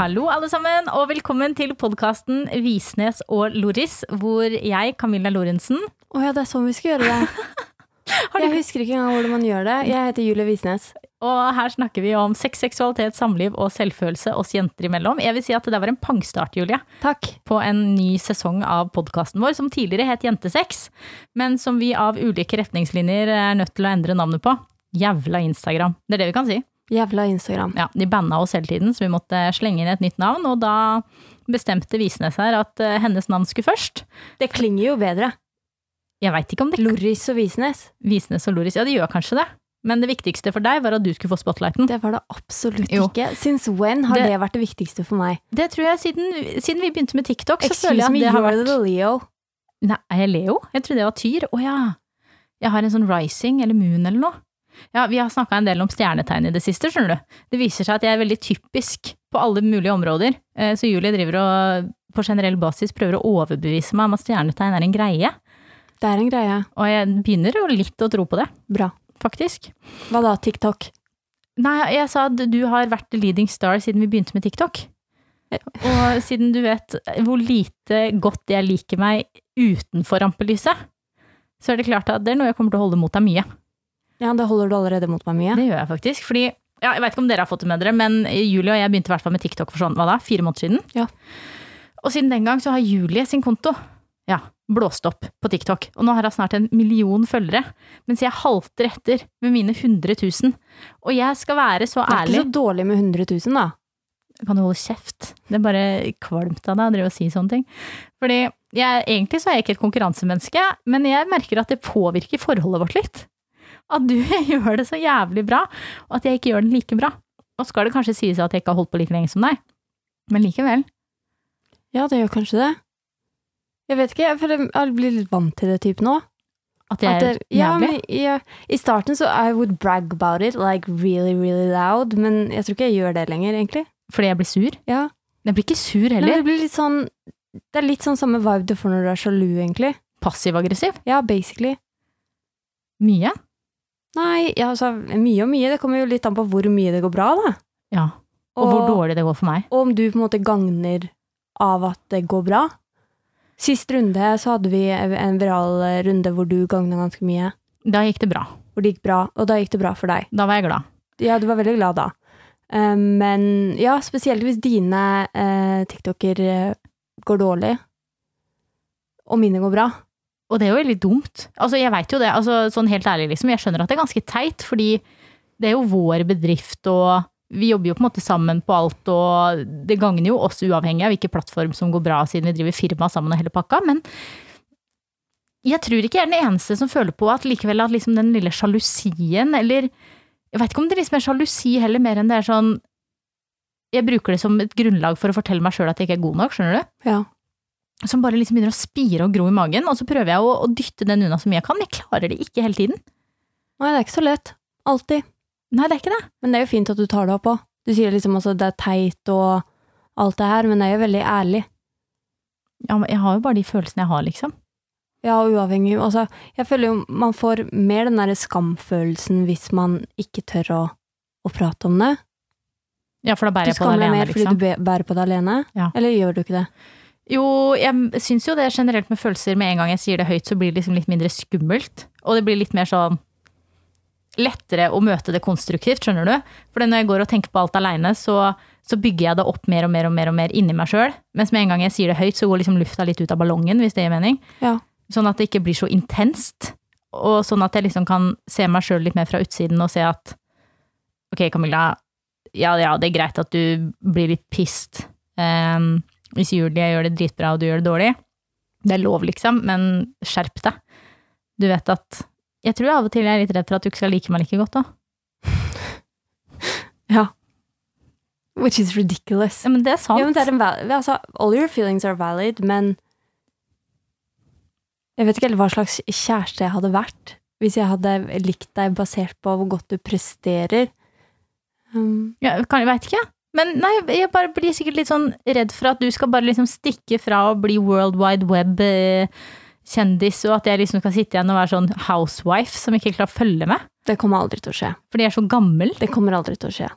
Hallo alle sammen, og velkommen til podkasten Visnes og Loris, hvor jeg, Camilla Lorentzen Å ja, det er sånn vi skal gjøre det. Du- Jeg husker ikke engang hvordan man gjør det. Jeg heter Julie Visnes. Og her snakker vi om sex, seksualitet, samliv og selvfølelse oss jenter imellom. Jeg vil si at det var en pangstart, Julie, Takk. på en ny sesong av podkasten vår, som tidligere het Jentesex, men som vi av ulike retningslinjer er nødt til å endre navnet på. Jævla Instagram. Det er det vi kan si. Jævla Instagram. Ja, de banna oss hele tiden, så vi måtte slenge inn et nytt navn, og da bestemte Visnes her at eh, hennes navn skulle først. Det klinger jo bedre. Jeg veit ikke om det Loris og Visnes. Visnes og Loris, ja det gjør kanskje det. Men det viktigste for deg var at du skulle få spotlighten. Det, var det absolutt Jo. ikke. Since when har Det- det, vært det viktigste for meg? Det tror jeg siden, siden vi begynte med TikTok, så føler jeg me, at det har you're vært the Leo. Nei, er jeg Leo? Jeg trodde jeg var Tyr. Å ja. Jeg har en sånn rising eller moon eller noe. Ja, vi har snakka en del om stjernetegn i det siste, skjønner du. Det viser seg at jeg er veldig typisk på alle mulige områder. Eh, Så Julie driver og på generell basis prøver å overbevise meg om at stjernetegn er en greie. Det er en greie. Og jeg begynner jo litt å tro på det, Bra. faktisk. Hva da, TikTok? Nei, jeg sa at du har vært leading star siden vi begynte med TikTok. Og siden du vet hvor lite godt jeg liker meg utenfor rampelyset, så er det klart at det er noe jeg kommer til å holde mot deg mye. Ja, det holder du allerede mot meg mye. Det gjør jeg faktisk. Fordi, ja, jeg vet ikke om dere har fått det med dere, men Julie og jeg begynte i hvert fall med TikTok for sånn, hva da, fire måneder siden. Ja. Og siden den gang så har Julie sin konto, ja, blåst opp på TikTok. Og nå har hun snart en million følgere, mens jeg halter etter med mine 100 000. Og jeg skal være så Det er ærlig. ikke så dårlig med 100 000, da. Kan du holde kjeft? Det er bare kvalmt av deg å drive og si sånne ting. Fordi jeg, egentlig så er jeg ikke et konkurransemenneske, men jeg merker at det påvirker forholdet vårt litt. At du gjør det så jævlig bra, og at jeg ikke gjør det like bra. Og skal det kanskje sies at jeg ikke har holdt på like lenge som deg, men likevel. Ja, det gjør kanskje det. Jeg vet ikke, for jeg blir litt vant til det type nå. At jeg er jævlig? ja, men, I starten så I would brag about it, like really, really loud, men jeg tror ikke jeg gjør det lenger, egentlig. Fordi jeg blir sur. Ja. Jeg blir ikke sur Nei, heller. det blir litt sånn Det er litt sånn samme vibe du får når du er sjalu, egentlig. Passiv-aggressiv. Ja, basically. Mye. Nei, ja, altså, mye og mye. Det kommer jo litt an på hvor mye det går bra, da. Ja. Og, hvor dårlig det går for meg. og om du på en måte gagner av at det går bra. Sist runde så hadde vi en viral runde hvor du gagna ganske mye. Da gikk det bra. Hvor det gikk bra, og da gikk det bra for deg. Da var jeg glad. Ja, du var veldig glad da. Eh, Men ja, spesielt hvis dine eh, TikToker eh, går dårlig, og mine går bra. Og det er jo litt dumt. Altså, jeg veit jo det, altså, sånn helt ærlig, liksom. Jeg skjønner at det er ganske teit, fordi det er jo vår bedrift, og vi jobber jo på en måte sammen på alt, og det gagner jo oss uavhengig av hvilken plattform som går bra, siden vi driver firma sammen og hele pakka, men jeg tror ikke jeg er den eneste som føler på at likevel at liksom den lille sjalusien, eller jeg veit ikke om det liksom er sjalusi heller, mer enn det er sånn Jeg bruker det som et grunnlag for å fortelle meg sjøl at jeg ikke er god nok, skjønner du? Ja. Som bare liksom begynner å spire og gro i magen, og så prøver jeg å, å dytte den unna så mye jeg kan. Jeg klarer det ikke hele tiden. Nei, det er ikke så lett. Alltid. Nei, det er ikke det. Men det er jo fint at du tar det opp òg. Du sier liksom også det er teit og alt det her, men det er jo veldig ærlig. Ja, men jeg har jo bare de følelsene jeg har, liksom. Ja, uavhengig. Altså, jeg føler jo man får mer den derre skamfølelsen hvis man ikke tør å, å prate om det. Ja, for da bærer jeg på det alene, liksom. Du skammer mer fordi du bærer på det alene? Ja. Eller gjør du ikke det? Jo, jeg syns jo det er generelt med følelser med en gang jeg sier det høyt, så blir det liksom litt mindre skummelt. Og det blir litt mer sånn lettere å møte det konstruktivt, skjønner du? For når jeg går og tenker på alt aleine, så, så bygger jeg det opp mer og mer og mer og mer inni meg sjøl. Mens med en gang jeg sier det høyt, så går liksom lufta litt ut av ballongen, hvis det gir mening. Ja. Sånn at det ikke blir så intenst. Og sånn at jeg liksom kan se meg sjøl litt mer fra utsiden og se at ok, Camilla, ja ja, det er greit at du blir litt pissed um, hvis Julie gjør det dritbra og du gjør det dårlig. Det er lov, liksom, men skjerp deg. Du vet at Jeg tror av og til jeg er litt redd for at du ikke skal like meg like godt òg. Ja. Which is ridiculous. Ja, men det er sant. Ja, men det er en val altså, all your feelings are valid, men Jeg vet ikke helt hva slags kjæreste jeg hadde vært hvis jeg hadde likt deg basert på hvor godt du presterer. Um, Ja, kan, jeg veit ikke. Men nei, jeg bare blir sikkert litt sånn redd for at du skal bare liksom stikke fra å bli World Wide Web-kjendis, og at jeg liksom skal sitte igjen og være sånn housewife som ikke klarer å følge med. det kommer aldri til å skje. Fordi jeg er så gammel. Det kommer aldri til å skje.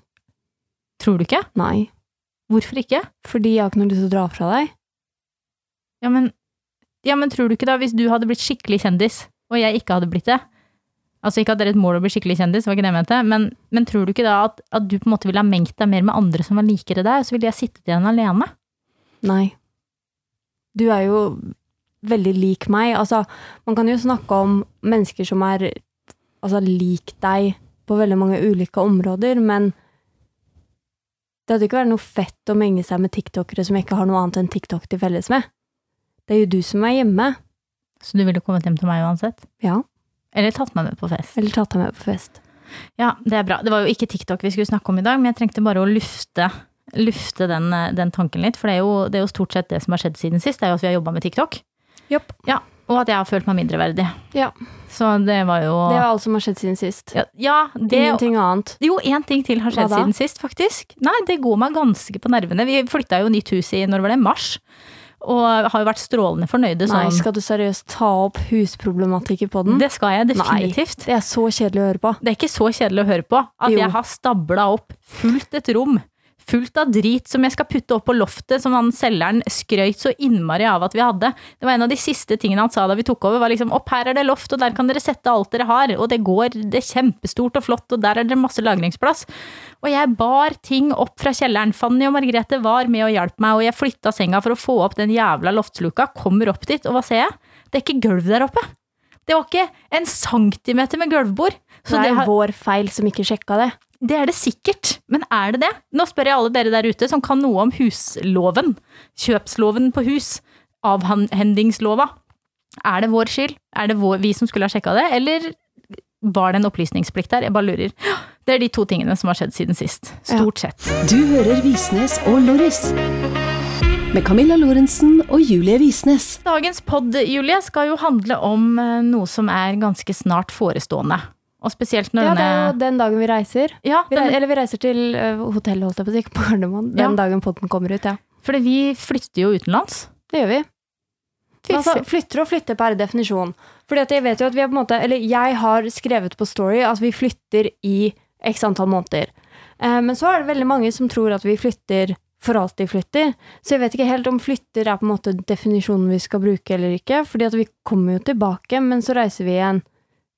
Tror du ikke? Nei. Hvorfor ikke? Fordi jeg har ikke noe lyst til å dra fra deg. Ja, men, ja, men tror du ikke da, hvis du hadde blitt skikkelig kjendis, og jeg ikke hadde blitt det Altså ikke at det er et mål å bli skikkelig kjendis, var ikke det jeg mente, men, men tror du ikke da at, at du på en måte ville ha mengt deg mer med andre som var likere deg, og så ville jeg sittet igjen alene? Nei. Du er jo veldig lik meg. Altså, man kan jo snakke om mennesker som er altså, lik deg på veldig mange ulike områder, men det hadde ikke vært noe fett å menge seg med tiktokere som ikke har noe annet enn TikTok til felles med. Det er jo du som er hjemme. Så du ville kommet hjem til meg uansett? Ja. Eller tatt meg med på fest? Eller tatt deg med på fest. Ja, det er bra. Det var jo ikke TikTok vi skulle snakke om i dag, men jeg trengte bare å lufte, lufte den, den tanken litt. For det er, jo, det er jo stort sett det som har skjedd siden sist, det er jo at vi har jobba med TikTok. Jopp. Ja, og at jeg har følt meg mindreverdig. Ja. Så det var jo Det var alt som har skjedd siden sist. ja, ja, det Ingenting annet. Jo, én ting til har skjedd siden sist, faktisk. Nei, det går meg ganske på nervene. Vi flytta jo nytt hus i, når var det, mars? Og har jo vært strålende fornøyde Nei, sånn. skal du seriøst ta opp husproblematikk i poden? Det skal jeg definitivt. Det er så kjedelig å høre på. Det er ikke så kjedelig å høre på at Jo. jeg har stabla opp fullt et rom. Fullt av drit som jeg skal putte opp på loftet, som han selgeren skrøyt så innmari av at vi hadde. Det var en av de siste tingene han sa da vi tok over, var liksom opp her er det loft, og der kan dere sette alt dere har, og det går, det er kjempestort og flott, og der er det masse lagringsplass. Og jeg bar ting opp fra kjelleren. Fanny og Margrethe var med og hjalp meg, og jeg flytta senga for å få opp den jævla loftsluka, kommer opp dit, og hva ser jeg? Det er ikke gulv der oppe. Det var ikke en centimeter med gulvbord. Så det det er har, vår feil som ikke sjekka det. Det er det sikkert, men er det det? Nå spør jeg alle dere der ute som kan noe om husloven, kjøpsloven på hus, avhendingslova. Er det vår skyld? Er det vår, vi som skulle ha sjekka det, eller var det en opplysningsplikt der? Jeg bare lurer. Det er de to tingene som har skjedd siden sist. Stort sett. Du hører Visnes og Loris. Med Camilla Lorentzen og Julie Visnes. Dagens pod, Julie, skal jo handle om eh, noe som er ganske snart forestående. Og spesielt når Ja, det er jo den dagen vi reiser. Ja, Vi reiser eller vi reiser til uh, hotellet, holdt jeg på å si, på Gardermoen. Den Ja. dagen podden kommer ut, ja. fordi vi flytter jo utenlands. Det gjør vi. Altså, flytter og flytter per definisjon. Fordi at jeg vet jo at vi er på en måte Eller jeg har skrevet på Story at vi flytter i x antall måneder. Eh, men så er det veldig mange som tror at vi flytter for alltid flytter. Så jeg vet ikke helt om flytter er på en måte definisjonen vi skal bruke eller ikke. Fordi at vi kommer jo tilbake, men så reiser vi igjen.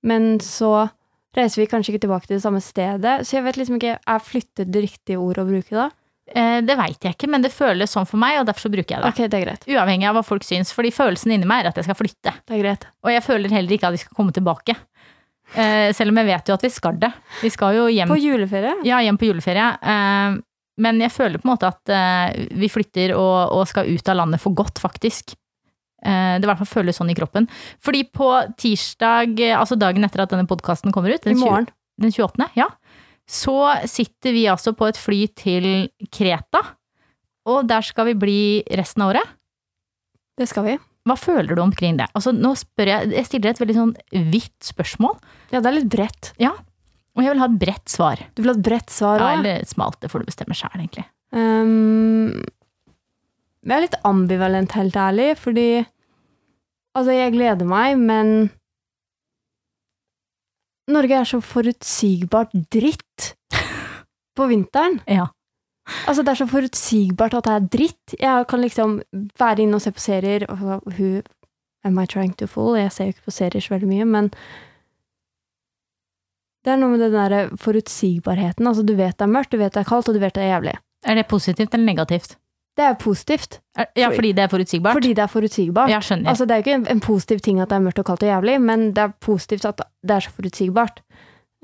Men så reiser vi kanskje ikke tilbake til det samme stedet. Så jeg vet liksom ikke, er flyttet det riktige ordet å bruke da? Eh, Det veit jeg ikke, men det føles sånn for meg, og derfor så bruker jeg det. Ok, det er greit. Uavhengig av hva folk syns, fordi følelsen inni meg er at jeg skal flytte. Det er greit. Og jeg føler heller ikke at vi skal komme tilbake. Eh, selv om jeg vet jo at vi skal det. Vi skal jo hjem, På juleferie? ja, hjem på juleferie. Eh, men jeg føler på en måte at eh, vi flytter og, og skal ut av landet for godt, faktisk. Eh, det i hvert fall føles sånn i kroppen. Fordi på tirsdag, eh, altså dagen etter at denne podkasten kommer ut, den, 20 morgen. den 28., ja, så sitter vi altså på et fly til Kreta. Og der skal vi bli resten av året. Det skal vi. Hva føler du omkring det? Altså, nå spør jeg, jeg stiller et veldig sånn vidt spørsmål, Ja, det er litt bredt. og jeg vil ha et bredt svar. Du vil ha et bredt svar Ja, òg? eller et smalt, det får du bestemme sjæl, egentlig. Um, jeg er litt ambivalent, helt ærlig, fordi Altså, jeg gleder meg, men Norge er så forutsigbart dritt på vinteren. Ja. Altså, det er så forutsigbart at det er dritt. Jeg kan liksom være inne og se på serier, og who am I trying to fool? Jeg ser jo ikke på serier så veldig mye, men det er noe med den der forutsigbarheten. Altså, du vet det er mørkt, du vet det er kaldt, og du vet det er jævlig. Er det positivt eller negativt? Det er positivt, Ja, fordi det er forutsigbart? fordi det er forutsigbart. Jeg skjønner. Altså, det er jo ikke en, en positiv ting at det er mørkt og kaldt og jævlig, men det er positivt at det er så forutsigbart.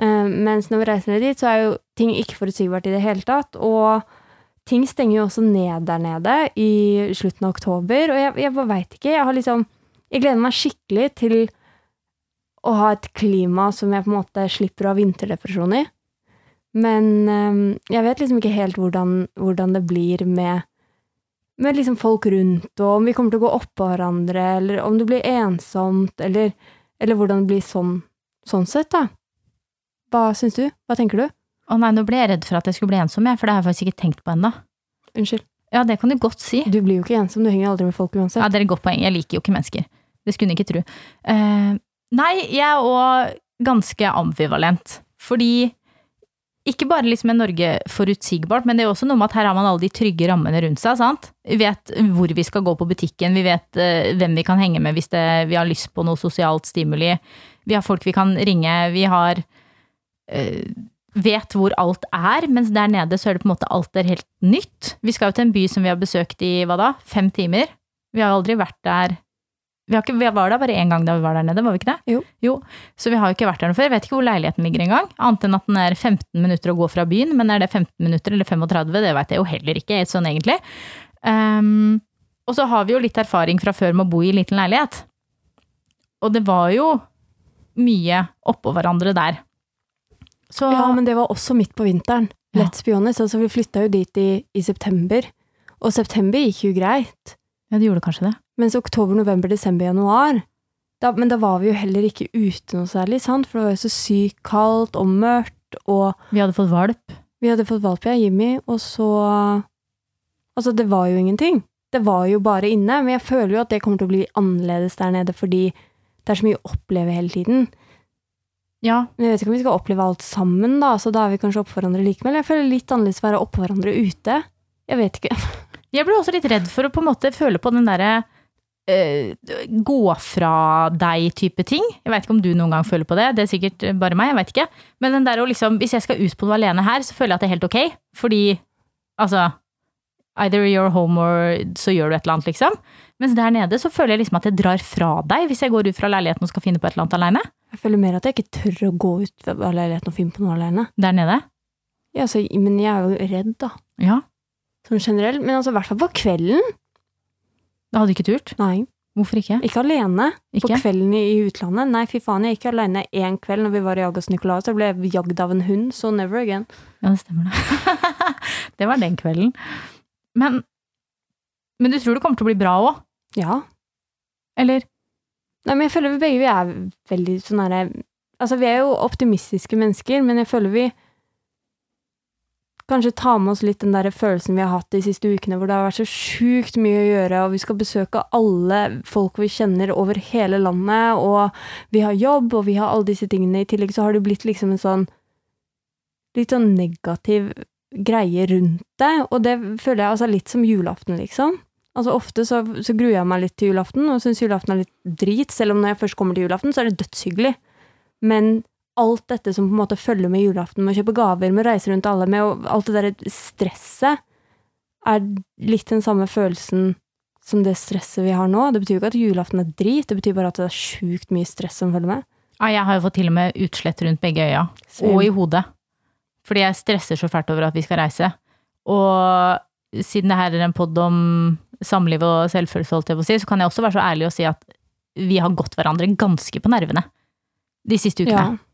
Uh, mens når vi reiser ned dit, så er jo ting ikke forutsigbart i det hele tatt, og ting stenger jo også ned der nede i slutten av oktober, og jeg, jeg bare veit ikke. Jeg har liksom Jeg gleder meg skikkelig til å ha et klima som jeg på en måte slipper å ha vinterdepresjon i. Men um, jeg vet liksom ikke helt hvordan, hvordan det blir med med liksom folk rundt, og om vi kommer til å gå oppå hverandre, eller om det blir ensomt, eller, eller hvordan det blir sånn, sånn sett, da. Hva syns du? Hva tenker du? Å nei, nå ble jeg redd for at jeg skulle bli ensom, jeg, for det har jeg faktisk ikke tenkt på ennå. Unnskyld. Ja, det kan du godt si. Du blir jo ikke ensom, du henger aldri med folk uansett. Ja, det er et godt poeng. Jeg liker jo ikke mennesker. Det skulle du ikke tro. Uh, nei, jeg er òg ganske ambivalent. Fordi ikke bare liksom er Norge forutsigbart, men det er også noe med at her har man alle de trygge rammene rundt seg. sant? Vi vet hvor vi skal gå på butikken, vi vet uh, hvem vi kan henge med hvis det, vi har lyst på noe sosialt stimuli. Vi har folk vi kan ringe, vi har uh, vet hvor alt er, mens der nede så er det på en måte alt er helt nytt. Vi skal jo til en by som vi har besøkt i hva da, fem timer. Vi har aldri vært der vi, har ikke, vi var der bare én gang da vi var der nede, var vi ikke det? Jo. Så vi har jo ikke vært der noe før. Jeg vet ikke hvor leiligheten ligger engang, annet enn at den er 15 minutter å gå fra byen. Men er det 15 minutter eller 35, det vet jeg jo heller ikke, sånn egentlig. Um, og så har vi jo litt erfaring fra før med å bo i liten leilighet. Og det var jo mye oppå hverandre der. Så Ja, men det var også midt på vinteren. Ja. Let's be honest. Altså, vi flytta jo dit i, i september, og september gikk jo greit. Ja, det gjorde kanskje det. Mens oktober, november, desember, januar da, Men da var vi jo heller ikke ute noe særlig, sant? for det var jo så sykt kaldt og mørkt, og Vi hadde fått valp. vi hadde fått valp, ja, Jimmy, og så Altså, det var jo ingenting. Det var jo bare inne, men jeg føler jo at det kommer til å bli annerledes der nede, fordi det er så mye å oppleve hele tiden. Ja, Men jeg vet ikke om vi skal oppleve alt sammen, da, så da er vi kanskje oppå hverandre likevel. Jeg føler litt annerledes å være oppå hverandre ute. Jeg vet ikke. Jeg ble også litt redd for å på en måte føle på den derre gå fra deg-type ting. Jeg veit ikke om du noen gang føler på det, det er sikkert bare meg, jeg veit ikke. Men den der å liksom, hvis jeg skal ut på noe alene her, så føler jeg at det er helt ok. Fordi altså Either you're home or så gjør du et eller annet, liksom. Mens der nede så føler jeg liksom at jeg drar fra deg hvis jeg går ut fra leiligheten og skal finne på et eller annet aleine. Jeg føler mer at jeg ikke tør å gå ut fra leiligheten og finne på noe alene. Der nede. Ja, så, men jeg er jo redd, da. Ja. Sånn generelt. Men altså, i hvert fall på kvelden. Det hadde du ikke turt. Nei, Hvorfor ikke? ikke alene. På kvelden i, utlandet. Nei, fy faen, jeg gikk alene én kveld når vi var i Agas Nicolas, så ble jeg jagd av en hund, så never again. Ja, det stemmer det. det var den kvelden. Men, men du tror det kommer til å bli bra òg? Ja. Eller? Nei, men jeg føler vi begge vi er veldig sånn herre Altså, vi er jo optimistiske mennesker, men jeg føler vi kanskje ta med oss litt den der følelsen vi har hatt de siste ukene, hvor det har vært så sjukt mye å gjøre, og vi skal besøke alle folk vi kjenner over hele landet, og vi har jobb, og vi har alle disse tingene. I tillegg så har det blitt liksom en sånn litt sånn negativ greie rundt det, og det føler jeg altså litt som julaften, liksom. Altså Ofte så, så gruer jeg meg litt til julaften, og syns julaften er litt drit, selv om når jeg først kommer til julaften, så er det dødshyggelig. Men alt dette som på en måte følger med julaften, med å kjøpe gaver, med å reise rundt alle, med alt det der stresset, er litt den samme følelsen som det stresset vi har nå. Det betyr jo ikke at julaften er drit, det betyr bare at det er sjukt mye stress som følger med. Ja, jeg har jo fått til og med utslett rundt begge øya. Og i hodet. Fordi jeg stresser så fælt over at vi skal reise. Og siden det her er en pod om samliv og selvfølelse, holdt jeg på å si, så kan jeg også være så ærlig og si at vi har gått hverandre ganske på nervene de siste ukene. Ja.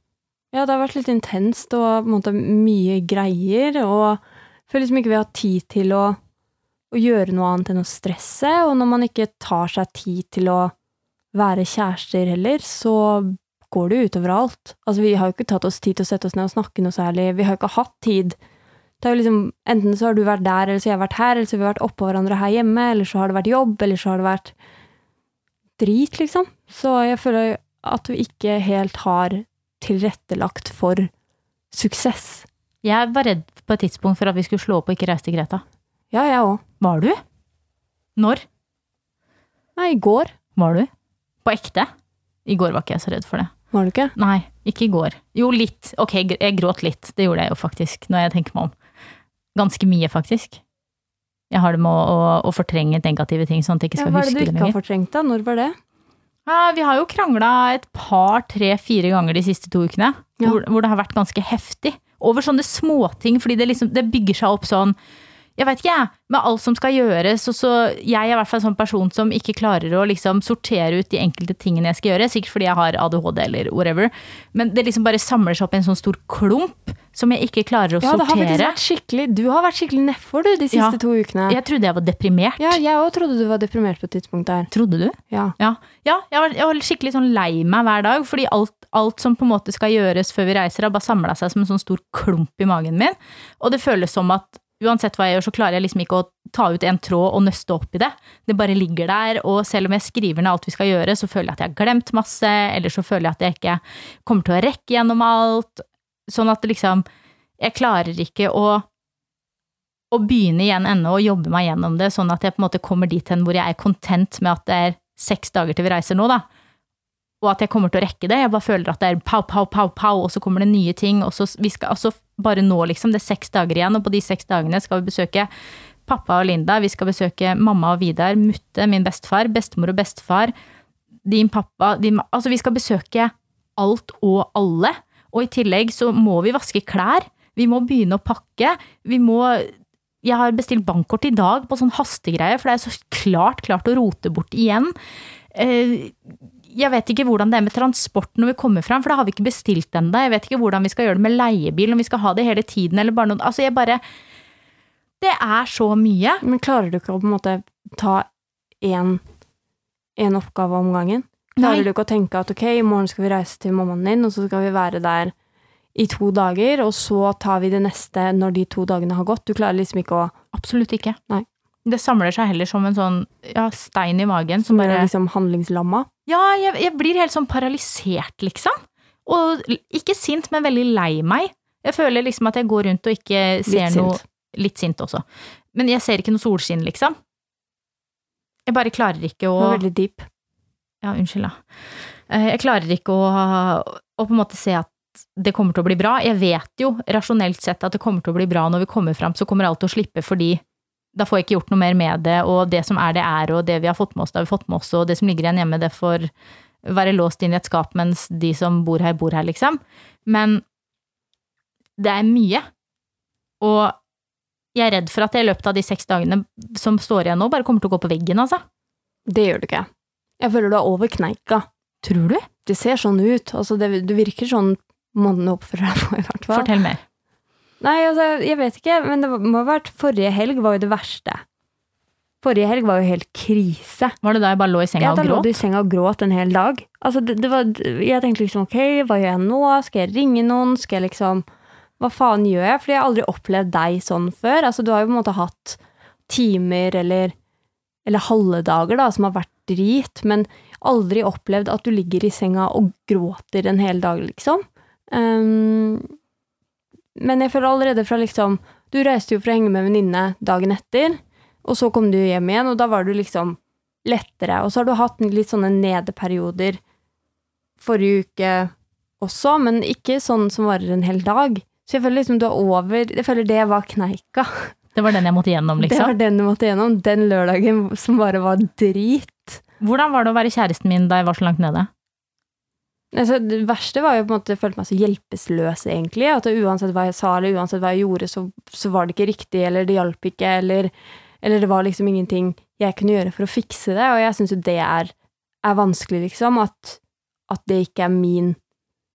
Ja, det har vært litt intenst og måte mye greier, og jeg føler liksom ikke vi har tid til å, å gjøre noe annet enn å stresse, og når man ikke tar seg tid til å være kjærester heller, så går det utover alt. Altså, vi har jo ikke tatt oss tid til å sette oss ned og snakke noe særlig, vi har jo ikke hatt tid. Det er jo liksom, enten så har du vært der, eller så har jeg vært her, eller så har vi vært oppå hverandre her hjemme, eller så har det vært jobb, eller så har det vært drit, liksom. Så jeg føler at vi ikke helt har tilrettelagt for suksess. Jeg var redd på et tidspunkt for at vi skulle slå opp og ikke reise til Greta. Ja, jeg òg. Var du? Når Nei, i går. var du? På ekte? I går var ikke jeg så redd for det. Var du ikke? Nei, ikke i går. Jo, litt. Ok, jeg gråt litt. Det gjorde jeg jo faktisk, når jeg tenker meg om. Ganske mye, faktisk. Jeg har det med å, å, å fortrenge negative ting, sånn at jeg ikke skal Ja, skal hva er det du ikke har fortrengt, da? Når var det? Ja, vi har jo krangla et par, tre, fire ganger de siste to ukene. Ja. Hvor, hvor det har vært ganske heftig. Over sånne småting, fordi det liksom det bygger seg opp sånn jeg vet ikke, jeg, med alt som skal gjøres, og så Jeg er i hvert fall en sånn person som ikke klarer å liksom sortere ut de enkelte tingene jeg skal gjøre, sikkert fordi jeg har ADHD eller whatever, men det liksom bare samler seg opp i en sånn stor klump som jeg ikke klarer å Ja, det har faktisk vært skikkelig Du har vært skikkelig nedfor, du, de siste Ja. to ukene. Jeg trodde jeg var deprimert. Ja, jeg òg trodde du var deprimert på et tidspunkt der. Trodde du? Ja. Ja, ja jeg, var, jeg var skikkelig sånn lei meg hver dag, fordi alt, alt som på en måte skal gjøres før vi reiser, har bare samla seg som en sånn stor klump i magen min. Og det føles som at uansett hva jeg gjør, så klarer jeg liksom ikke å ta ut en tråd og nøste opp i det. Det bare ligger der, og selv om jeg skriver ned alt vi skal gjøre, så føler jeg at jeg har glemt masse, eller så føler jeg at jeg ikke kommer til å rekke gjennom alt. Sånn at liksom Jeg klarer ikke å å begynne igjen ennå og jobbe meg gjennom det, sånn at jeg på en måte kommer dit hen hvor jeg er content med at det er seks dager til vi reiser nå, da. Og at jeg kommer til å rekke det. Jeg bare føler at det er pow, pow, pow, pow, og så kommer det nye ting. Og så vi skal altså bare nå, liksom. Det er seks dager igjen, og på de seks dagene skal vi besøke pappa og Linda. Vi skal besøke mamma og Vidar, Mutte, min bestefar, bestemor og bestefar, din pappa din, Altså, vi skal besøke alt og alle. Og i tillegg så må vi vaske klær. Vi må begynne å pakke. Vi må jeg har bestilt bankkort i dag på sånn hastegreie, for det er så klart klart å rote bort igjen. Eh, Jeg vet ikke hvordan det er med transport når vi kommer fram, for da har vi ikke bestilt ennå. Jeg vet ikke hvordan vi skal gjøre det med leiebil, om vi skal ha det hele tiden, eller bare noen Altså, jeg bare Det er så mye. Men klarer du ikke å på en måte ta én en oppgave om gangen? Klarer Nei. du ikke å tenke at ok, i morgen skal vi reise til mammaen din, og så skal vi være der i to dager, og så tar vi det neste når de to dagene har gått? Du klarer liksom ikke å Absolutt ikke. Nei. Det samler seg heller som en sånn ja, stein i magen som som bare liksom handlingslamma? Ja, jeg, jeg blir helt sånn paralysert, liksom. Og ikke sint, men veldig lei meg. Jeg føler liksom at jeg går rundt og ikke ser Litt noe sint. Litt sint også. Men jeg ser ikke noe solskinn, liksom. Jeg bare klarer ikke å Det var veldig deep. Ja, unnskyld, da. Eh, Jeg klarer ikke å, å på en måte se at det kommer til å bli bra. Jeg vet jo rasjonelt sett at det kommer til å bli bra når vi kommer fram, så kommer alt til å slippe fordi da får jeg ikke gjort noe mer med det, og det som er det er, og det vi har fått med oss, det har vi fått med oss, og det som ligger igjen hjemme, det får være låst inn i et skap mens de som bor her, bor her, liksom. Men det er mye. Og jeg er redd for at jeg i løpet av de seks dagene som står igjen nå, bare kommer til å gå på veggen, altså. Det gjør du ikke. Jeg føler du er over kneika. Tror du? Det ser sånn ut. Altså, det, du virker sånn måten du oppfører deg på, i hvert fall. Fortell mer. Nei, altså, jeg vet ikke, men det må ha vært Forrige helg var jo det verste. Forrige helg var jo helt krise. Var det da jeg bare lå i senga Ja, da lå du i senga og gråt en hel dag. Altså, det, det var, jeg tenkte liksom, ok, hva gjør jeg nå? Skal jeg ringe noen? Skal jeg liksom Hva faen gjør jeg? Fordi jeg har aldri opplevd deg sånn før. Altså, du har jo på en måte hatt timer eller, eller halve dager da, som har vært drit, men aldri opplevd at du ligger i senga og gråter en hel dag, liksom. Ehm, men jeg føler allerede fra liksom Du reiste jo for å henge med venninne dagen etter, og så kom du hjem igjen, og da var du liksom lettere. Og så har du hatt litt sånne nedeperioder forrige uke også, men ikke sånn som varer en hel dag. Så jeg føler liksom du er over Jeg føler det var kneika. Det var den jeg måtte gjennom, Det var liksom. den du måtte gjennom. Den lørdagen som bare var drit. Hvordan var det å være kjæresten min da jeg var så langt nede? Altså, det verste var jo på en måte Jeg følte meg så hjelpeløs, egentlig. At uansett hva jeg sa, eller uansett hva jeg gjorde, så, så var det ikke riktig, eller det hjalp ikke, eller, eller det var liksom ingenting jeg kunne gjøre for å fikse det. Og jeg syns jo det er, er vanskelig, liksom. At, at det ikke er min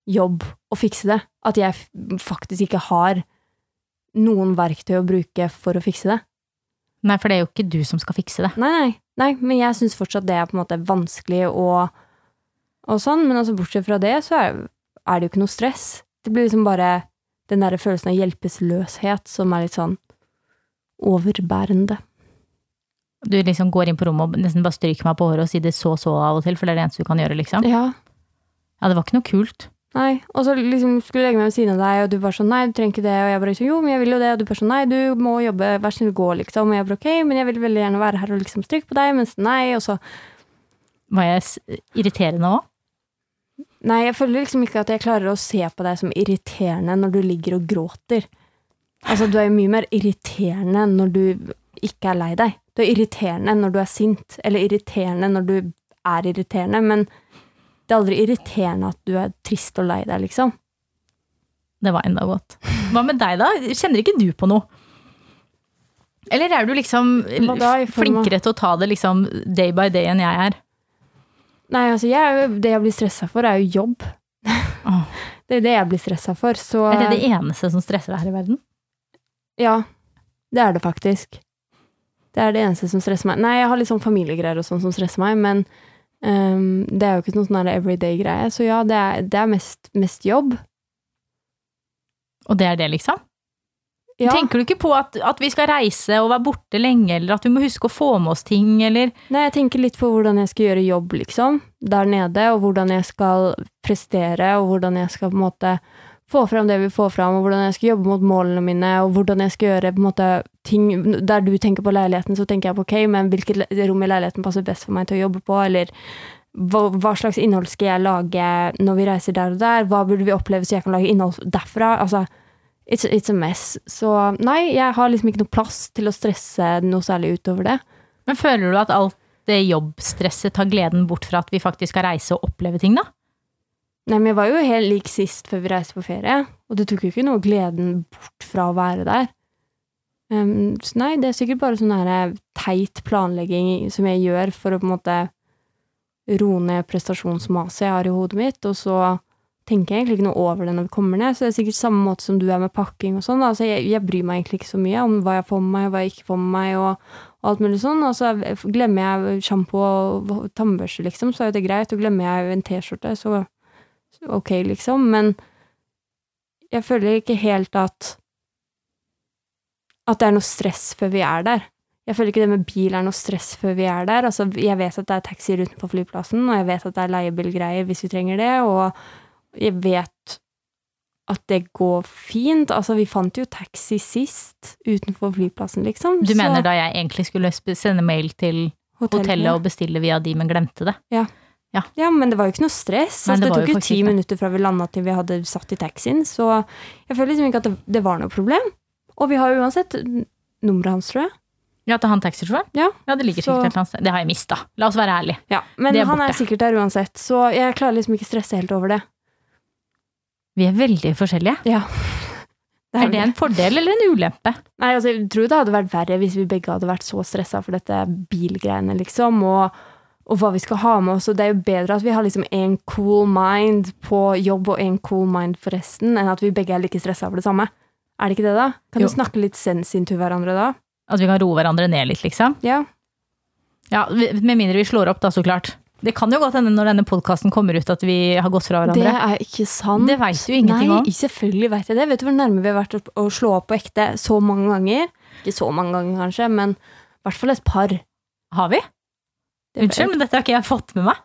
jobb å fikse det. At jeg faktisk ikke har noen verktøy å bruke for å fikse det. Nei, for det er jo ikke du som skal fikse det. Nei, nei, nei men jeg syns fortsatt det er på en måte vanskelig og, og sånn, men altså bortsett fra det, så er, er det jo ikke noe stress. Det blir liksom bare den der følelsen av hjelpeløshet som er litt sånn overbærende. Du liksom går inn på rommet og nesten bare stryker meg på håret og sier det så så av og til, for det er det eneste du kan gjøre, liksom. Ja, Ja, det var ikke noe kult. nei, og så liksom skulle jeg legge meg ved siden av deg, og du bare sånn, nei, du trenger ikke det, og jeg bare sånn, jo, men jeg vil jo det, og du bare sånn, nei, du må jobbe, vær snill, gå, liksom, og jeg bare, ok, men jeg vil veldig gjerne være her og liksom stryke på deg, mens nei, og så Var jeg irriterende òg? Nei, jeg føler liksom ikke at jeg klarer å se på deg som irriterende når du ligger og gråter. Altså, du er jo mye mer irriterende når du ikke er lei deg. Du er irriterende når du er sint, eller irriterende når du er irriterende, men det er aldri irriterende at du er trist og lei deg, liksom. Det var enda godt. Hva med deg, da? Kjenner ikke du på noe? Eller er du liksom flinkere til å ta det liksom day by day enn jeg er? Nei, altså, jeg, det jeg blir stressa for, er jo jobb. Oh. Det er det jeg blir stressa for, så Er det det eneste som stresser deg her i verden? Ja, det er det faktisk. Det er det eneste som stresser meg. Nei, jeg har litt sånn familiegreier og sånn som stresser meg, men um, det er jo ikke noe sånn everyday-greie. Så ja, det er, det er mest, mest jobb. Og det er det, liksom? Ja. Tenker du ikke på at, at vi skal reise og være borte lenge, eller at vi må huske å få med oss ting, eller? Nei, jeg tenker litt på hvordan jeg skal gjøre jobb, liksom, der nede, og hvordan jeg skal prestere, og hvordan jeg skal på en måte få fram det vi får fram, og hvordan jeg skal jobbe mot målene mine, og hvordan jeg skal gjøre på en måte ting Der du tenker på leiligheten, så tenker jeg på ok, men hvilket rom i leiligheten passer best for meg til å jobbe på, eller hva, hva slags innhold skal jeg lage når vi reiser der og der, hva burde vi oppleve så jeg kan lage innhold derfra, altså It's, it's a mess. Så nei, jeg har liksom ikke noe plass til å stresse noe særlig utover det. Men føler du at alt det jobbstresset tar gleden bort fra at vi faktisk skal reise og oppleve ting, da? Nei, men jeg var jo helt lik sist før vi reiste på ferie, og det tok jo ikke noe gleden bort fra å være der. Um, så nei, det er sikkert bare sånn her teit planlegging som jeg gjør for å på en måte roe ned prestasjonsmaset jeg har i hodet mitt, og så tenker egentlig ikke noe over det når vi kommer ned, så det er sikkert samme måte som du er med pakking og sånn, altså jeg, jeg bryr meg egentlig ikke så mye om hva jeg får med meg, og hva jeg ikke får med meg, og, og alt mulig sånn, og så glemmer jeg shampoo og tannbørste, liksom, så er jo det greit, og glemmer jeg en t-skjorte, så ok, liksom, men jeg føler ikke helt at at det er noe stress før vi er der. Jeg føler ikke det med bil er noe stress før vi er der. Altså, jeg vet at det er taxier utenfor flyplassen, og jeg vet at det er leiebilgreier hvis vi trenger det, og jeg vet at det går fint. Altså, vi fant jo taxi sist utenfor flyplassen, liksom. Du så- mener da jeg egentlig skulle sende mail til hotellet, hotellet og bestille via de, men glemte det? Ja, men det var jo ikke noe stress. Nei, Altså, det det, tok jo ti minutter fra vi landa til vi hadde satt i taxien, så jeg føler liksom ikke at det, det var noe problem. Og vi har jo uansett nummeret hans, tror jeg. Ja, til han taxisjåføren? Ja, Ja, det ligger så- sikkert et eller annet sted. Det har jeg mista. La oss være ærlige. Ja, men er han er sikkert der uansett, så jeg klarer liksom ikke stresse helt over det. Vi er veldig forskjellige. Ja. Er det en fordel eller en ulempe? Nei, altså, jeg tror det hadde vært verre hvis vi begge hadde vært så stressa for dette bilgreiene, liksom, og, og hva vi skal ha med oss. Og det er jo bedre at vi har liksom en cool mind på jobb og en cool mind for resten, enn at vi begge er like stressa for det samme. Er det ikke det, da? Kan Jo. du snakke litt sensin til hverandre da? At vi kan roe hverandre ned litt, liksom? Ja. Ja, Med mindre vi slår opp, da, så klart. Det kan jo godt hende når denne podkasten kommer ut at vi har gått fra hverandre. Det er ikke sant. Det veit du ingenting Nei, om. selvfølgelig vet jeg det. Vet du hvor nærme vi har vært å slå opp på ekte så mange ganger? Ikke så mange ganger, kanskje, men i hvert fall et par. Har vi? Unnskyld, men dette har ikke jeg fått med meg.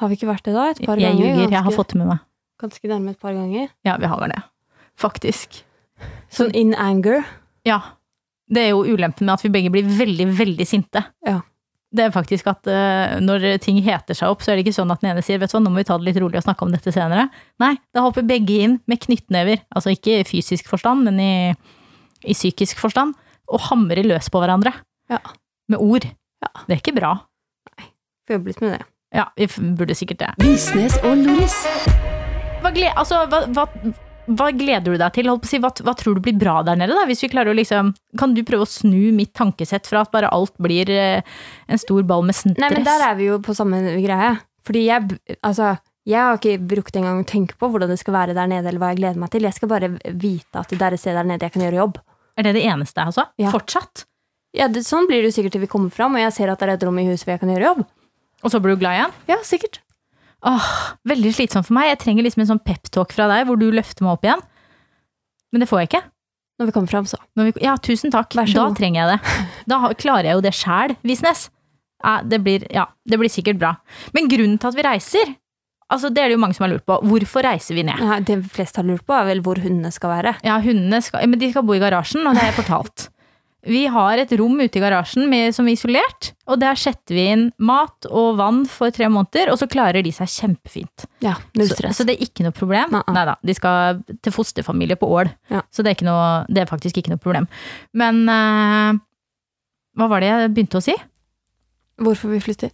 Har vi ikke vært det da? Et par Jeg ganger? ljuger, jeg har fått det med meg. Ganske nærme et par ganger. Ja, vi har vel det. Faktisk. Sånn in anger. Ja. Det er jo ulempen med at vi begge blir veldig, veldig sinte. Ja. Det er faktisk at uh, når ting heter seg opp, så er det ikke sånn at den ene sier vet du hva, nå må vi ta det litt rolig og snakke om dette senere. Nei, da hopper begge inn med knyttnever, altså ikke i fysisk forstand, men i, i psykisk forstand, og hamrer løs på hverandre. Ja. Med ord. Ja. Det er ikke bra. Nei. Får jobbe litt med det. Ja, vi burde sikkert det. Visnes og Loris. Hva, gleder, altså, hva, hva, hva gleder du deg til? Si, hva, hva tror du blir bra der nede? da? Hvis vi klarer å liksom, Kan du prøve å snu mitt tankesett fra at bare alt blir eh, en stor ball med stress? Nei, men der er vi jo på samme greie. Fordi jeg, altså, jeg har ikke brukt engang å tenke på hvordan det skal være der nede, eller hva jeg gleder meg til. Jeg skal bare vite at det er et sted der nede jeg kan gjøre jobb. Er det det eneste, altså? Ja. Fortsatt? Ja, det, Sånn blir det jo sikkert til vi kommer fram, og jeg ser at det er et rom i huset hvor jeg kan gjøre jobb. Og så blir du glad igjen? Ja, sikkert. Åh, veldig slitsomt for meg. Jeg trenger liksom en sånn peptalk fra deg hvor du løfter meg opp igjen. Men det får jeg ikke. Når vi kommer fram, så. Når vi, ja, tusen takk. Da trenger jeg det. Da klarer jeg jo det sjæl, Visnes. Ja, det blir, ja, det blir sikkert bra. Men grunnen til at vi reiser, altså det er det jo mange som har lurt på. Hvorfor reiser vi ned? Ja, det flest har lurt på, er vel hvor hundene skal være. Ja, hundene skal, men de skal bo i garasjen, og det har jeg fortalt. Vi har et rom ute i garasjen med, som er isolert, og der setter vi inn mat og vann for tre måneder, og så klarer de seg kjempefint. Ja, null Så, stress. så det er ikke noe problem. Nei. Nei da, de skal til fosterfamilie på Ål, Ja. så det er, ikke noe, det er faktisk ikke noe problem. Men uh, hva var det jeg begynte å si? Hvorfor vi flytter?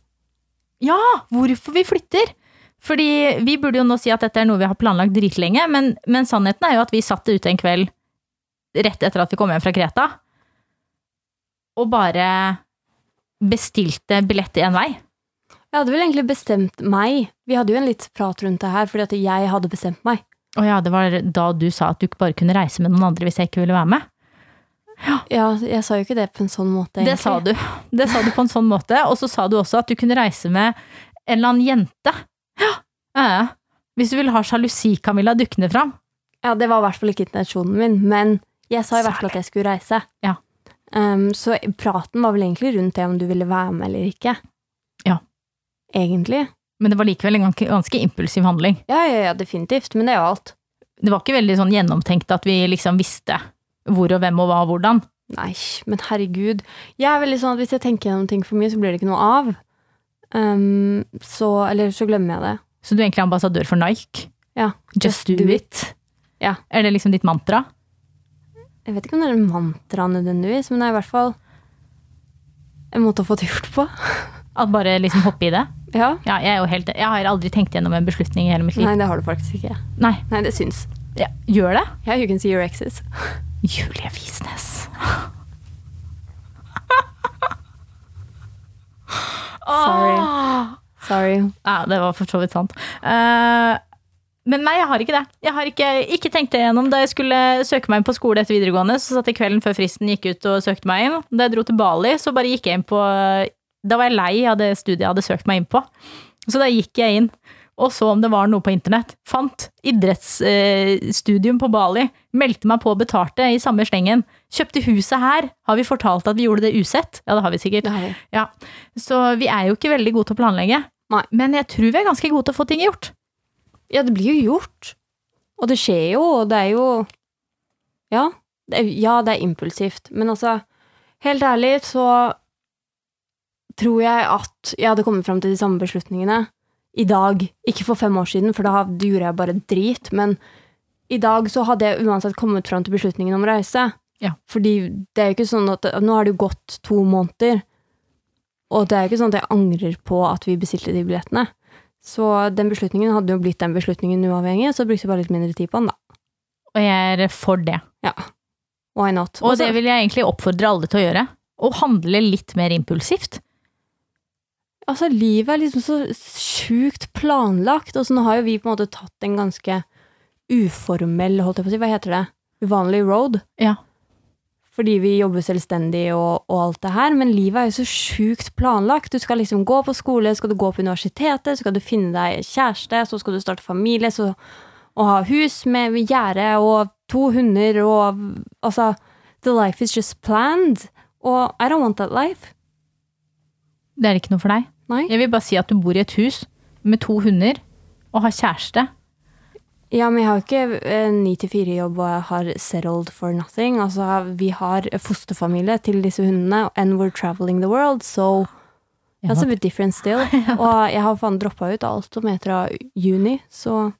Ja, hvorfor vi flytter! Fordi vi burde jo nå si at dette er noe vi har planlagt dritlenge, men, men sannheten er jo at vi satt det ute en kveld rett etter at vi kom hjem fra Kreta. Og bare bestilte billett én vei. Jeg hadde vel egentlig bestemt meg. Vi hadde jo en litt prat rundt det her, fordi at jeg hadde bestemt meg. Å ja, det var da du sa at du ikke bare kunne reise med noen andre hvis jeg ikke ville være med. Ja, jeg sa jo ikke det på en sånn måte, egentlig. Det sa du. Det sa du på en sånn måte. Og så sa du også at du kunne reise med en eller annen jente. Ja. ja. Hvis du vil ha sjalusi, Camilla, dukkende fram. Ja, det var i hvert fall ikke intensjonen min, men jeg sa i hvert fall at jeg skulle reise. Ja. Um, så praten var vel egentlig rundt det om du ville være med eller ikke. Ja. Egentlig. Men det var likevel en ganske, ganske impulsiv handling. Ja, ja, ja, definitivt. Men det er jo alt. Det var ikke veldig sånn gjennomtenkt at vi liksom visste hvor og hvem og hva og hvordan. Nei, men herregud. Jeg er veldig sånn at hvis jeg tenker gjennom ting for mye, så blir det ikke noe av. Um, så Eller så glemmer jeg det. Så du er egentlig ambassadør for Nike? Ja. Just, do, it. Ja. Er det liksom ditt mantra? Jeg vet ikke om det er en mantra nødvendigvis, men det er i hvert fall en måte å få det gjort på. At bare liksom hoppe i det? Ja. Ja, jeg, er jo helt, jeg har aldri tenkt gjennom en beslutning i hele mitt liv. Nei, det har du faktisk ikke. Nei. Nei, det syns. Ja, gjør det? Ja, you can see your exes. Julie Visnes. Sorry. Sorry. Ja, det var for så vidt sant. Eh, men nei, jeg har ikke det. Jeg har ikke, ikke tenkt det gjennom. Da jeg skulle søke meg inn på skole etter videregående, så satt jeg kvelden før fristen gikk ut og søkte meg inn. Da jeg dro til Bali, så bare gikk jeg inn på Da var jeg lei av det studiet jeg hadde søkt meg inn på. Så da gikk jeg inn og så om det var noe på internett. Fant idrettsstudium på Bali. Meldte meg på og betalte i samme slengen. Kjøpte huset her. Har vi fortalt at vi gjorde det usett? Ja, det har vi sikkert. Har vi. Ja, Så vi er jo ikke veldig gode til å planlegge. Nei. Men jeg tror vi er ganske gode til å få ting gjort. Ja, det blir jo gjort. Og det skjer jo, og det er jo Ja, det er, ja, det er impulsivt. Men altså, helt ærlig så tror jeg at jeg hadde kommet fram til de samme beslutningene i dag. Ikke for fem år siden, for da gjorde jeg bare drit. Men i dag så hadde jeg uansett kommet fram til beslutningen om å reise. Ja. Fordi det er jo ikke sånn at Nå har det jo gått to måneder. Og det er jo ikke sånn at jeg angrer på at vi bestilte de billettene. Så den beslutningen hadde jo blitt den beslutningen uavhengig, så brukte jeg bare litt mindre tid på den, da. Og jeg er for det. Ja. Why not? Og det vil jeg egentlig oppfordre alle til å gjøre. Å handle litt mer impulsivt. Altså, livet er liksom så sjukt planlagt, og så nå har jo vi på en måte tatt en ganske uformell, holdt jeg på å si, hva heter det, uvanlig road. Ja. Fordi vi jobber selvstendig og, og alt det her, men livet er jo så sjukt planlagt. Du skal liksom gå på skole, skal du gå på universitetet, så skal du finne deg kjæreste, så skal du starte familie, så og ha hus med gjerde og to hunder og Altså, the life is just planned. Og I don't want that life. Det er ikke noe for deg. Nei. Jeg vil bare si at du bor i et hus med to hunder og har kjæreste. Ja, men jeg har jo ikke en ni til fire-jobb og jeg har settled for nothing. Altså, vi har fosterfamilie til disse hundene, and we're traveling the world, so that's a bit different still. Og jeg har faen droppa ut alt som etter av juni, så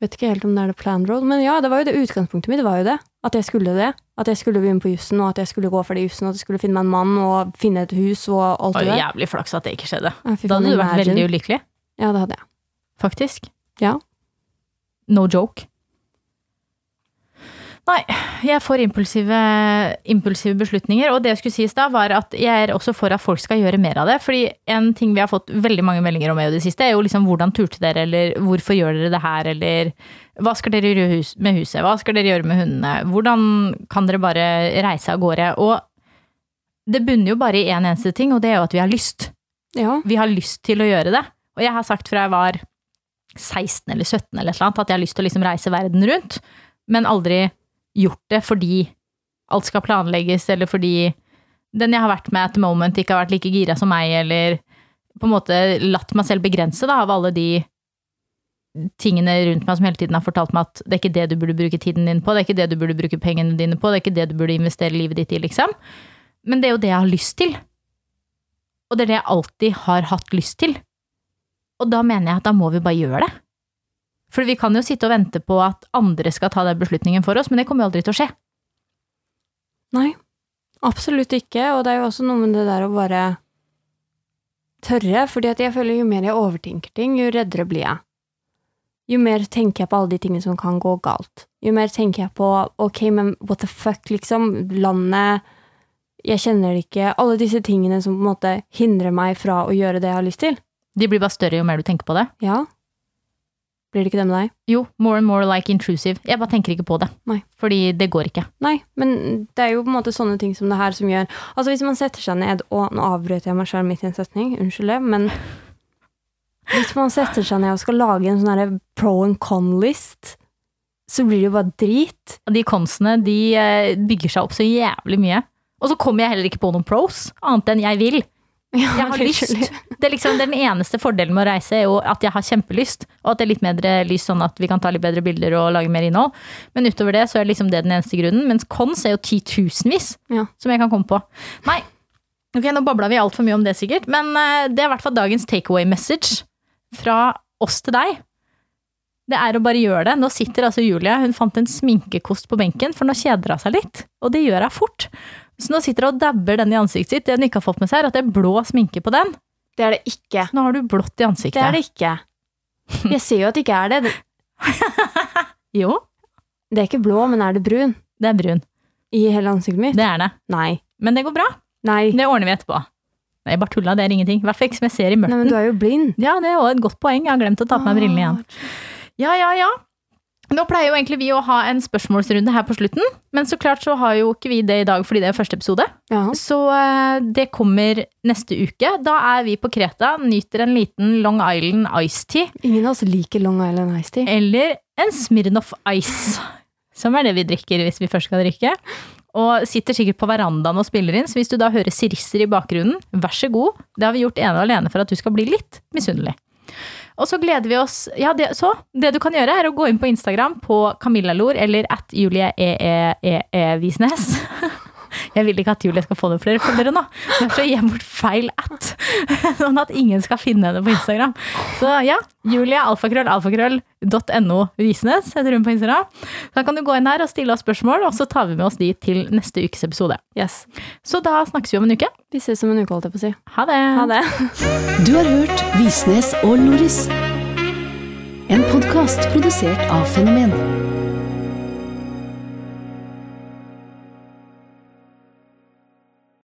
vet ikke helt om det er the planned road. Men ja, det var jo det utgangspunktet mitt, det var jo det. At jeg skulle det. At jeg skulle begynne på jussen, og at jeg skulle gå for det jussen, og at jeg skulle finne meg en mann og finne et hus og alt Det der. jævlig flaks at det ikke skjedde. Da hadde du vært veldig ulykkelig. Ja, det hadde jeg. Faktisk. Ja. No joke. Nei, jeg får impulsive, impulsive beslutninger. Og det jeg skulle si i stad, var at jeg er også for at folk skal gjøre mer av det. Fordi en ting vi har fått veldig mange meldinger om i det siste, er jo liksom hvordan turte dere, eller hvorfor gjør dere det her, eller hva skal dere gjøre med huset, hva skal dere gjøre med hundene, hvordan kan dere bare reise av gårde? Og det bunner jo bare i én en eneste ting, og det er jo at vi har lyst. Ja. Vi har lyst til å gjøre det. Og jeg har sagt fra jeg var 16 eller 17 eller et eller annet, at jeg har lyst til å liksom reise verden rundt, men aldri gjort det fordi alt skal planlegges, eller fordi den jeg har vært med at the moment ikke har vært like gira som meg, eller på en måte latt meg selv begrense da, av alle de tingene rundt meg som hele tiden har fortalt meg at det er ikke det du burde bruke tiden din på, det er ikke det du burde bruke pengene dine på, det er ikke det du burde investere livet ditt i, liksom. Men det er jo det jeg har lyst til. Og det er det jeg alltid har hatt lyst til. Og da mener jeg at da må vi bare gjøre det. For vi kan jo sitte og vente på at andre skal ta den beslutningen for oss, men det kommer jo aldri til å skje. Nei, absolutt ikke. Og det er jo også noe med det der å bare tørre. fordi at jeg føler jo mer jeg overtenker ting, jo reddere blir jeg. Jo mer tenker jeg på alle de tingene som kan gå galt. Jo mer tenker jeg på ok, men what the fuck, liksom. Landet jeg kjenner det ikke. Alle disse tingene som på en måte hindrer meg fra å gjøre det jeg har lyst til. De blir bare større jo mer du tenker på det. Ja. Blir det ikke det med deg? Jo, more and more like intrusive. Jeg bare tenker ikke på det. Nei. Fordi det går ikke. Nei, men det er jo på en måte sånne ting som det her som gjør Altså Hvis man setter seg ned og Nå avbrøt jeg meg selv midt i en setning, unnskyld det, men hvis man setter seg ned og skal lage en sånn pro and con-list, så blir det jo bare drit. De consene de eh, bygger seg opp så jævlig mye. Og så kommer jeg heller ikke på noen pros, annet enn jeg vil. Ja, Jeg har lyst. Det er liksom Den eneste fordelen med å reise er jo at jeg har kjempelyst, og at det er litt mer lyst sånn at vi kan ta litt bedre bilder og lage mer innhold. Men utover det så er liksom det den eneste grunnen. Mens cons er jo titusenvis Ja. som jeg kan komme på. Nei, ok, nå babla vi altfor mye om det sikkert, men eh, det er i hvert fall dagens takeaway message fra oss til deg. Det er å bare gjøre det. Nå sitter altså Julie, hun fant en sminkekost på benken, for nå kjeder hun seg litt. Og det gjør hun fort. Så nå sitter hun og dabber den i ansiktet sitt. Det hun ikke har fått med seg, er at det er blå sminke på den. Det er det ikke. Nå har du blått i ansiktet. Det er det ikke. Jeg ser jo at det ikke er det. Jo, Det er ikke blå, men er det brun? det er brun. I hele ansiktet mitt? Det er det. Nei. Men det går bra. Nei. Det ordner vi etterpå. Nei, bare tulla, det er ingenting. I hvert fall ikke som jeg ser i Nei, men du er jo blind. Ja, det er også et godt poeng. Jeg har glemt å ta på meg brillene igjen. Ja, ja, ja. Nå pleier jo egentlig vi å ha en spørsmålsrunde her på slutten, men så klart så har jo ikke vi det i dag fordi det er første episode. Ja. Så eh, det kommer neste uke. Da er vi på Kreta, nyter en liten Long Island Ice Tea, Ingen av oss liker Long Island Ice Tea. eller en Smirnoff Ice, som er det vi drikker hvis vi først skal drikke. Og sitter sikkert på verandaen og spiller inn, så hvis du da hører sirisser i bakgrunnen, vær så god. Det har vi gjort ene og alene for at du skal bli litt misunnelig. Og så gleder vi oss Ja, det, så det du kan gjøre, er å gå inn på Instagram på Camilla Lor eller at Julie E EEE Visnes. Jeg vil ikke at Julie skal få noen flere følgere nå. Derfor gir jeg bort feil at. Sånn at ingen skal finne henne på Instagram. Så ja, Julie alfakrøll alfakrøll.no Visnes heter hun på Instagram. Da kan du gå inn her og stille oss spørsmål, og så tar vi med oss de til neste ukes episode. Yes. Så da snakkes vi om en uke. Vi ses om en uke, holdt jeg på å si. Ha det! Ha det. Du har hørt Visnes og Loris. En podkast produsert av Fenomen.